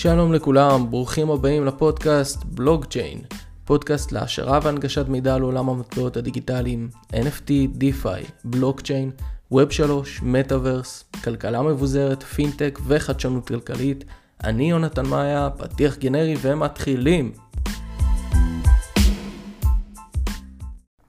שלום לכולם, ברוכים הבאים לפודקאסט בלוגצ'יין, פודקאסט להשערה והנגשת מידע על עולם המטבעות הדיגיטליים, NFT, DeFi, בלוקצ'יין, Web 3, מטאוורס, כלכלה מבוזרת, פינטק וחדשנות כלכלית. אני יונתן מאיה, פתיח גנרי ומתחילים.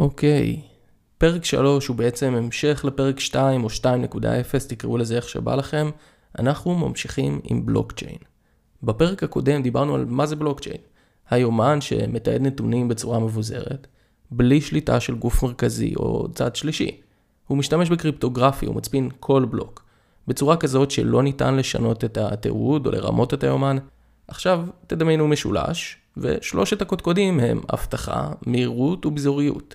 אוקיי, פרק 3 הוא בעצם המשך לפרק 2 או 2.0, תקראו לזה איך שבא לכם. אנחנו ממשיכים עם בלוקצ'יין. בפרק הקודם דיברנו על מה זה בלוקצ'יין. היומן שמתעד נתונים בצורה מבוזרת, בלי שליטה של גוף מרכזי או צד שלישי. הוא משתמש בקריפטוגרפי, הוא מצפין כל בלוק, בצורה כזאת שלא ניתן לשנות את התיעוד או לרמות את היומן. עכשיו תדמיינו משולש, ושלושת הקודקודים הם אבטחה, מהירות וביזוריות.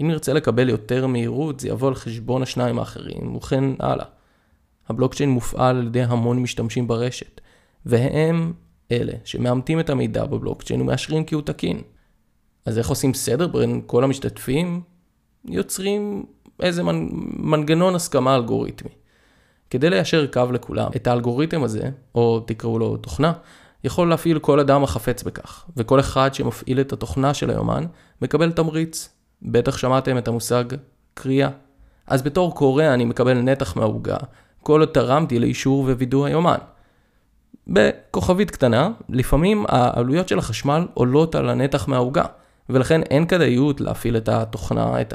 אם נרצה לקבל יותר מהירות, זה יבוא על חשבון השניים האחרים, וכן הלאה. הבלוקצ'יין מופעל על ידי המון משתמשים ברשת, והם אלה שמאמתים את המידע בבלוקצ'יין ומאשרים כי הוא תקין. אז איך עושים סדר בין כל המשתתפים? יוצרים איזה מנ... מנגנון הסכמה אלגוריתמי. כדי ליישר קו לכולם, את האלגוריתם הזה, או תקראו לו תוכנה, יכול להפעיל כל אדם החפץ בכך, וכל אחד שמפעיל את התוכנה של היומן מקבל תמריץ. בטח שמעתם את המושג קריאה. אז בתור קורא אני מקבל נתח מהעוגה, כל עוד תרמתי לאישור ווידוא היומן. בכוכבית קטנה, לפעמים העלויות של החשמל עולות על הנתח מהעוגה, ולכן אין כדאיות להפעיל את התוכנה, את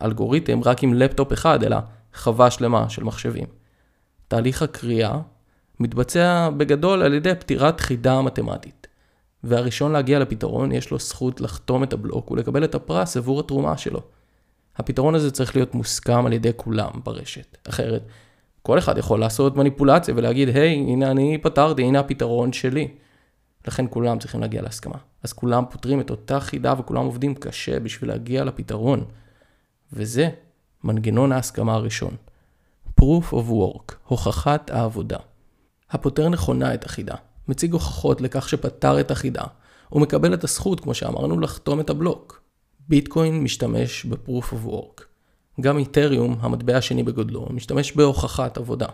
האלגוריתם, רק עם לפטופ אחד, אלא חווה שלמה של מחשבים. תהליך הקריאה מתבצע בגדול על ידי פתירת חידה מתמטית. והראשון להגיע לפתרון יש לו זכות לחתום את הבלוק ולקבל את הפרס עבור התרומה שלו. הפתרון הזה צריך להיות מוסכם על ידי כולם ברשת, אחרת כל אחד יכול לעשות מניפולציה ולהגיד, היי, hey, הנה אני פתרתי, הנה הפתרון שלי. לכן כולם צריכים להגיע להסכמה. אז כולם פותרים את אותה חידה וכולם עובדים קשה בשביל להגיע לפתרון. וזה מנגנון ההסכמה הראשון. Proof of Work, הוכחת העבודה. הפותר נכונה את החידה, מציג הוכחות לכך שפתר את החידה, ומקבל את הזכות, כמו שאמרנו, לחתום את הבלוק. ביטקוין משתמש ב-Proof of Work. גם איתריום, המטבע השני בגודלו, משתמש בהוכחת עבודה.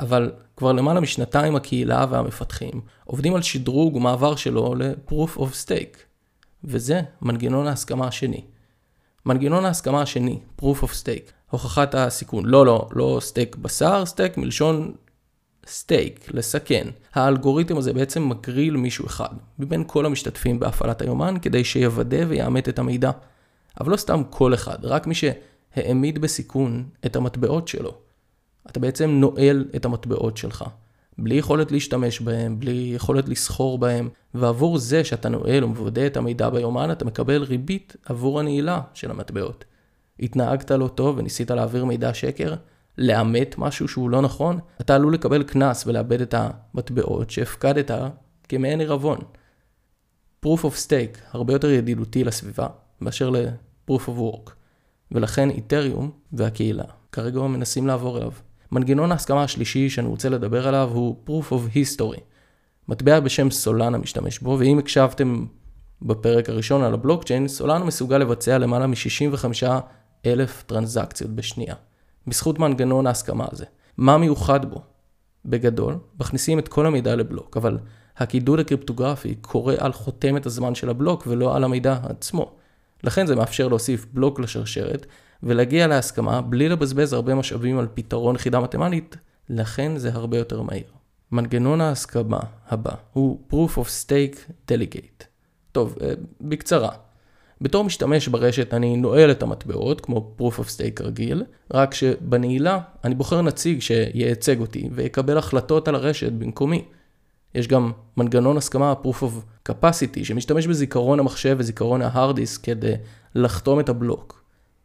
אבל כבר למעלה משנתיים הקהילה והמפתחים עובדים על שדרוג ומעבר שלו ל-Proof of Stake. וזה מנגנון ההסכמה השני. מנגנון ההסכמה השני, Proof of Stake, הוכחת הסיכון. לא, לא, לא סטייק בשר, סטייק מלשון סטייק, לסכן. האלגוריתם הזה בעצם מגריל מישהו אחד, מבין כל המשתתפים בהפעלת היומן, כדי שיוודא ויאמת את המידע. אבל לא סתם כל אחד, רק מי שהעמיד בסיכון את המטבעות שלו. אתה בעצם נועל את המטבעות שלך. בלי יכולת להשתמש בהם, בלי יכולת לסחור בהם, ועבור זה שאתה נועל ומוודא את המידע ביומן, אתה מקבל ריבית עבור הנעילה של המטבעות. התנהגת לא טוב וניסית להעביר מידע שקר, לאמת משהו שהוא לא נכון, אתה עלול לקבל קנס ולאבד את המטבעות שהפקדת כמעין עירבון. Proof of Stake הרבה יותר ידידותי לסביבה מאשר ל-Proof of Work, ולכן איתריום והקהילה כרגע מנסים לעבור אליו. מנגנון ההסכמה השלישי שאני רוצה לדבר עליו הוא Proof of History. מטבע בשם סולנה משתמש בו, ואם הקשבתם בפרק הראשון על הבלוקצ'יין, סולנה מסוגל לבצע למעלה מ-65 אלף טרנזקציות בשנייה. בזכות מנגנון ההסכמה הזה. מה מיוחד בו? בגדול, מכניסים את כל המידע לבלוק, אבל הקידוד הקריפטוגרפי קורא על חותמת הזמן של הבלוק ולא על המידע עצמו. לכן זה מאפשר להוסיף בלוק לשרשרת ולהגיע להסכמה בלי לבזבז הרבה משאבים על פתרון חידה מתמטית, לכן זה הרבה יותר מהיר. מנגנון ההסכמה הבא הוא Proof of Stake Delegate. טוב, אה, בקצרה. בתור משתמש ברשת אני נועל את המטבעות, כמו Proof of Stake רגיל, רק שבנעילה אני בוחר נציג שייצג אותי ויקבל החלטות על הרשת במקומי. יש גם מנגנון הסכמה Proof of Capacity שמשתמש בזיכרון המחשב וזיכרון ההרדיס כדי לחתום את הבלוק.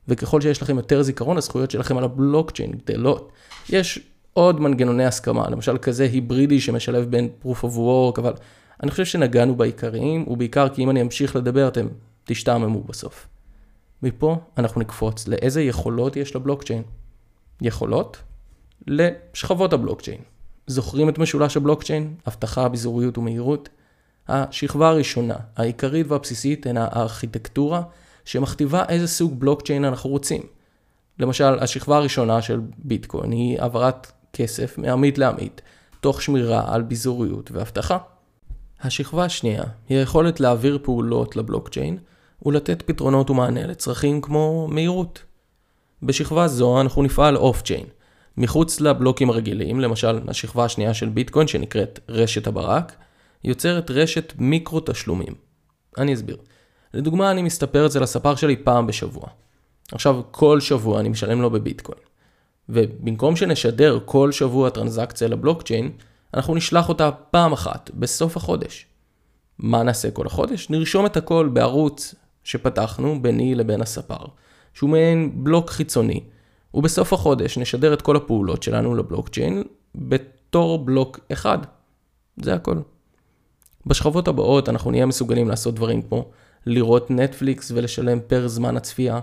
וככל שיש לכם יותר זיכרון, הזכויות שלכם על הבלוקצ'יין גדלות. יש עוד מנגנוני הסכמה, למשל כזה היברידי שמשלב בין Proof of Work, אבל אני חושב שנגענו בעיקריים, ובעיקר כי אם אני אמשיך לדבר אתם תשתעממו בסוף. מפה אנחנו נקפוץ לאיזה יכולות יש לבלוקצ'יין. יכולות לשכבות הבלוקצ'יין. זוכרים את משולש הבלוקצ'יין? אבטחה, ביזוריות ומהירות? השכבה הראשונה, העיקרית והבסיסית, הן הארכיטקטורה שמכתיבה איזה סוג בלוקצ'יין אנחנו רוצים. למשל, השכבה הראשונה של ביטקוין היא העברת כסף מעמית לעמית, תוך שמירה על ביזוריות ואבטחה. השכבה השנייה היא היכולת להעביר פעולות לבלוקצ'יין ולתת פתרונות ומענה לצרכים כמו מהירות. בשכבה זו אנחנו נפעל off-chain, מחוץ לבלוקים הרגילים, למשל השכבה השנייה של ביטקוין שנקראת רשת הברק, יוצרת רשת מיקרו תשלומים. אני אסביר. לדוגמה, אני מסתפר אצל הספר שלי פעם בשבוע. עכשיו, כל שבוע אני משלם לו בביטקוין. ובמקום שנשדר כל שבוע טרנזקציה לבלוקצ'יין, אנחנו נשלח אותה פעם אחת, בסוף החודש. מה נעשה כל החודש? נרשום את הכל בערוץ שפתחנו ביני לבין הספר, שהוא מעין בלוק חיצוני, ובסוף החודש נשדר את כל הפעולות שלנו לבלוקצ'יין בתור בלוק אחד. זה הכל. בשכבות הבאות אנחנו נהיה מסוגלים לעשות דברים כמו לראות נטפליקס ולשלם פר זמן הצפייה,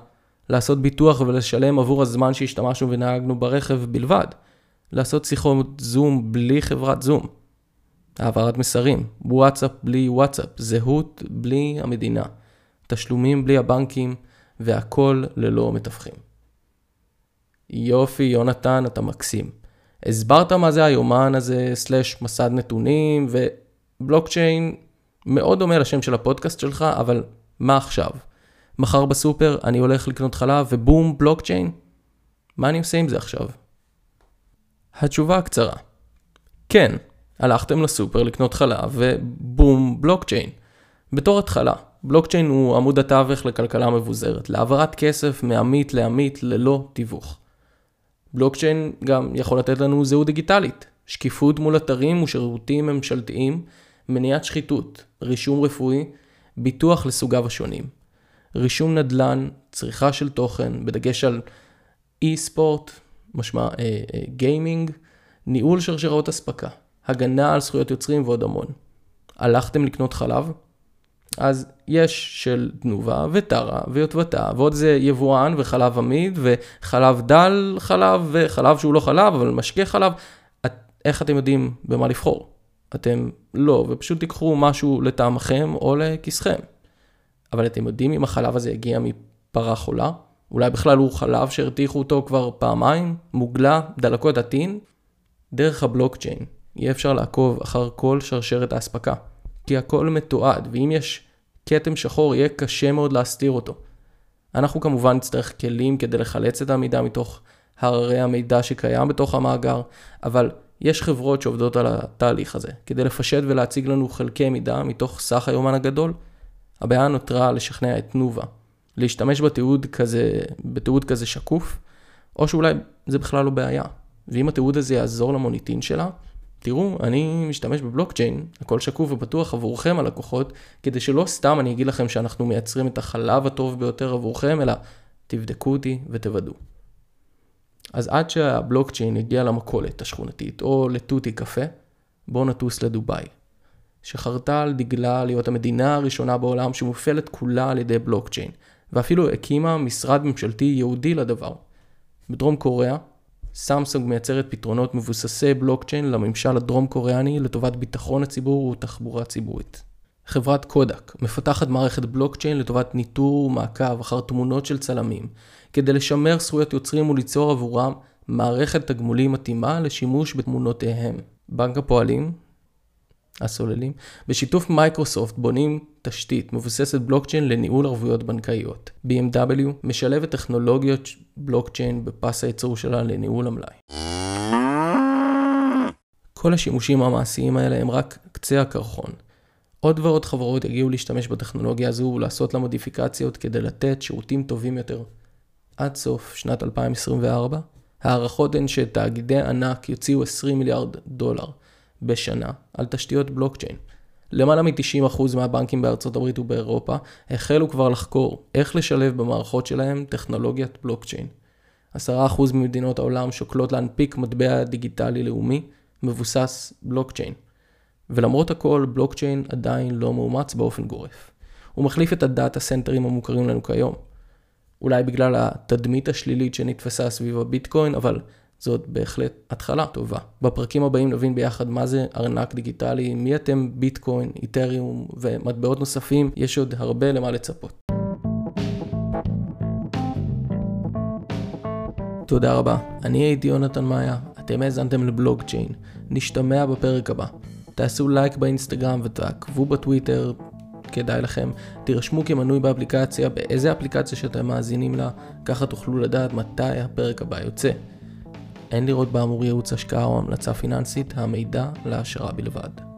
לעשות ביטוח ולשלם עבור הזמן שהשתמשנו ונהגנו ברכב בלבד, לעשות שיחות זום בלי חברת זום, העברת מסרים, וואטסאפ בלי וואטסאפ, זהות בלי המדינה, תשלומים בלי הבנקים, והכל ללא מתווכים. יופי, יונתן, אתה מקסים. הסברת מה זה היומן הזה, סלאש מסד נתונים, ובלוקצ'יין מאוד דומה לשם של הפודקאסט שלך, אבל מה עכשיו? מחר בסופר אני הולך לקנות חלב ובום, בלוקצ'יין? מה אני עושה עם זה עכשיו? התשובה הקצרה. כן, הלכתם לסופר לקנות חלב ובום, בלוקצ'יין. בתור התחלה, בלוקצ'יין הוא עמוד התווך לכלכלה מבוזרת, להעברת כסף מעמית לעמית ללא תיווך. בלוקצ'יין גם יכול לתת לנו זהות דיגיטלית, שקיפות מול אתרים ושירותים ממשלתיים, מניעת שחיתות, רישום רפואי, ביטוח לסוגיו השונים. רישום נדל"ן, צריכה של תוכן, בדגש על אי-ספורט, משמע אה, אה, גיימינג, ניהול שרשרות אספקה, הגנה על זכויות יוצרים ועוד המון. הלכתם לקנות חלב? אז יש של תנובה וטרה ויוטבתה ועוד זה יבואן וחלב עמיד וחלב דל חלב וחלב שהוא לא חלב אבל משקה חלב. את, איך אתם יודעים במה לבחור? אתם לא, ופשוט תיקחו משהו לטעמכם או לכיסכם. אבל אתם יודעים אם החלב הזה יגיע מפרה חולה? אולי בכלל הוא חלב שהרתיחו אותו כבר פעמיים, מוגלה, דלקות עטין? דרך הבלוקצ'יין יהיה אפשר לעקוב אחר כל שרשרת האספקה, כי הכל מתועד, ואם יש כתם שחור יהיה קשה מאוד להסתיר אותו. אנחנו כמובן נצטרך כלים כדי לחלץ את המידע מתוך הררי המידע שקיים בתוך המאגר, אבל יש חברות שעובדות על התהליך הזה, כדי לפשט ולהציג לנו חלקי מידע מתוך סך היומן הגדול. הבעיה נותרה לשכנע את תנובה, להשתמש בתיעוד כזה, בתיעוד כזה שקוף, או שאולי זה בכלל לא בעיה. ואם התיעוד הזה יעזור למוניטין שלה, תראו, אני משתמש בבלוקצ'יין, הכל שקוף ופתוח עבורכם הלקוחות, כדי שלא סתם אני אגיד לכם שאנחנו מייצרים את החלב הטוב ביותר עבורכם, אלא תבדקו אותי ותוודאו. אז עד שהבלוקצ'יין יגיע למכולת השכונתית או לתותי קפה, בואו נטוס לדובאי. שחרתה על דגלה להיות המדינה הראשונה בעולם שמופעלת כולה על ידי בלוקצ'יין, ואפילו הקימה משרד ממשלתי ייעודי לדבר. בדרום קוריאה, סמסונג מייצרת פתרונות מבוססי בלוקצ'יין לממשל הדרום קוריאני לטובת ביטחון הציבור ותחבורה ציבורית. חברת קודק מפתחת מערכת בלוקצ'יין לטובת ניטור ומעקב אחר תמונות של צלמים, כדי לשמר זכויות יוצרים וליצור עבורם מערכת תגמולים מתאימה לשימוש בתמונותיהם. בנק הפועלים הסוללים, בשיתוף מייקרוסופט בונים תשתית מבוססת בלוקצ'יין לניהול ערבויות בנקאיות. BMW משלבת טכנולוגיות בלוקצ'יין בפס הייצור שלה לניהול המלאי. כל השימושים המעשיים האלה הם רק קצה הקרחון. עוד ועוד חברות יגיעו להשתמש בטכנולוגיה הזו ולעשות לה מודיפיקציות כדי לתת שירותים טובים יותר. עד סוף שנת 2024, הערכות הן שתאגידי ענק יוציאו 20 מיליארד דולר בשנה על תשתיות בלוקצ'יין. למעלה מ-90% מהבנקים בארצות הברית ובאירופה החלו כבר לחקור איך לשלב במערכות שלהם טכנולוגיית בלוקצ'יין. 10% ממדינות העולם שוקלות להנפיק מטבע דיגיטלי לאומי מבוסס בלוקצ'יין. ולמרות הכל, בלוקצ'יין עדיין לא מאומץ באופן גורף. הוא מחליף את הדאטה סנטרים המוכרים לנו כיום. אולי בגלל התדמית השלילית שנתפסה סביב הביטקוין, אבל זאת בהחלט התחלה טובה. בפרקים הבאים נבין ביחד מה זה ארנק דיגיטלי, מי אתם ביטקוין, איתריום ומטבעות נוספים, יש עוד הרבה למה לצפות. תודה רבה. אני הייתי יונתן מאיה, אתם האזנתם לבלוגצ'יין. נשתמע בפרק הבא. תעשו לייק באינסטגרם ותעקבו בטוויטר, כדאי לכם. תירשמו כמנוי באפליקציה, באיזה אפליקציה שאתם מאזינים לה, ככה תוכלו לדעת מתי הפרק הבא יוצא. אין לראות באמור ייעוץ השקעה או המלצה פיננסית, המידע להשערה בלבד.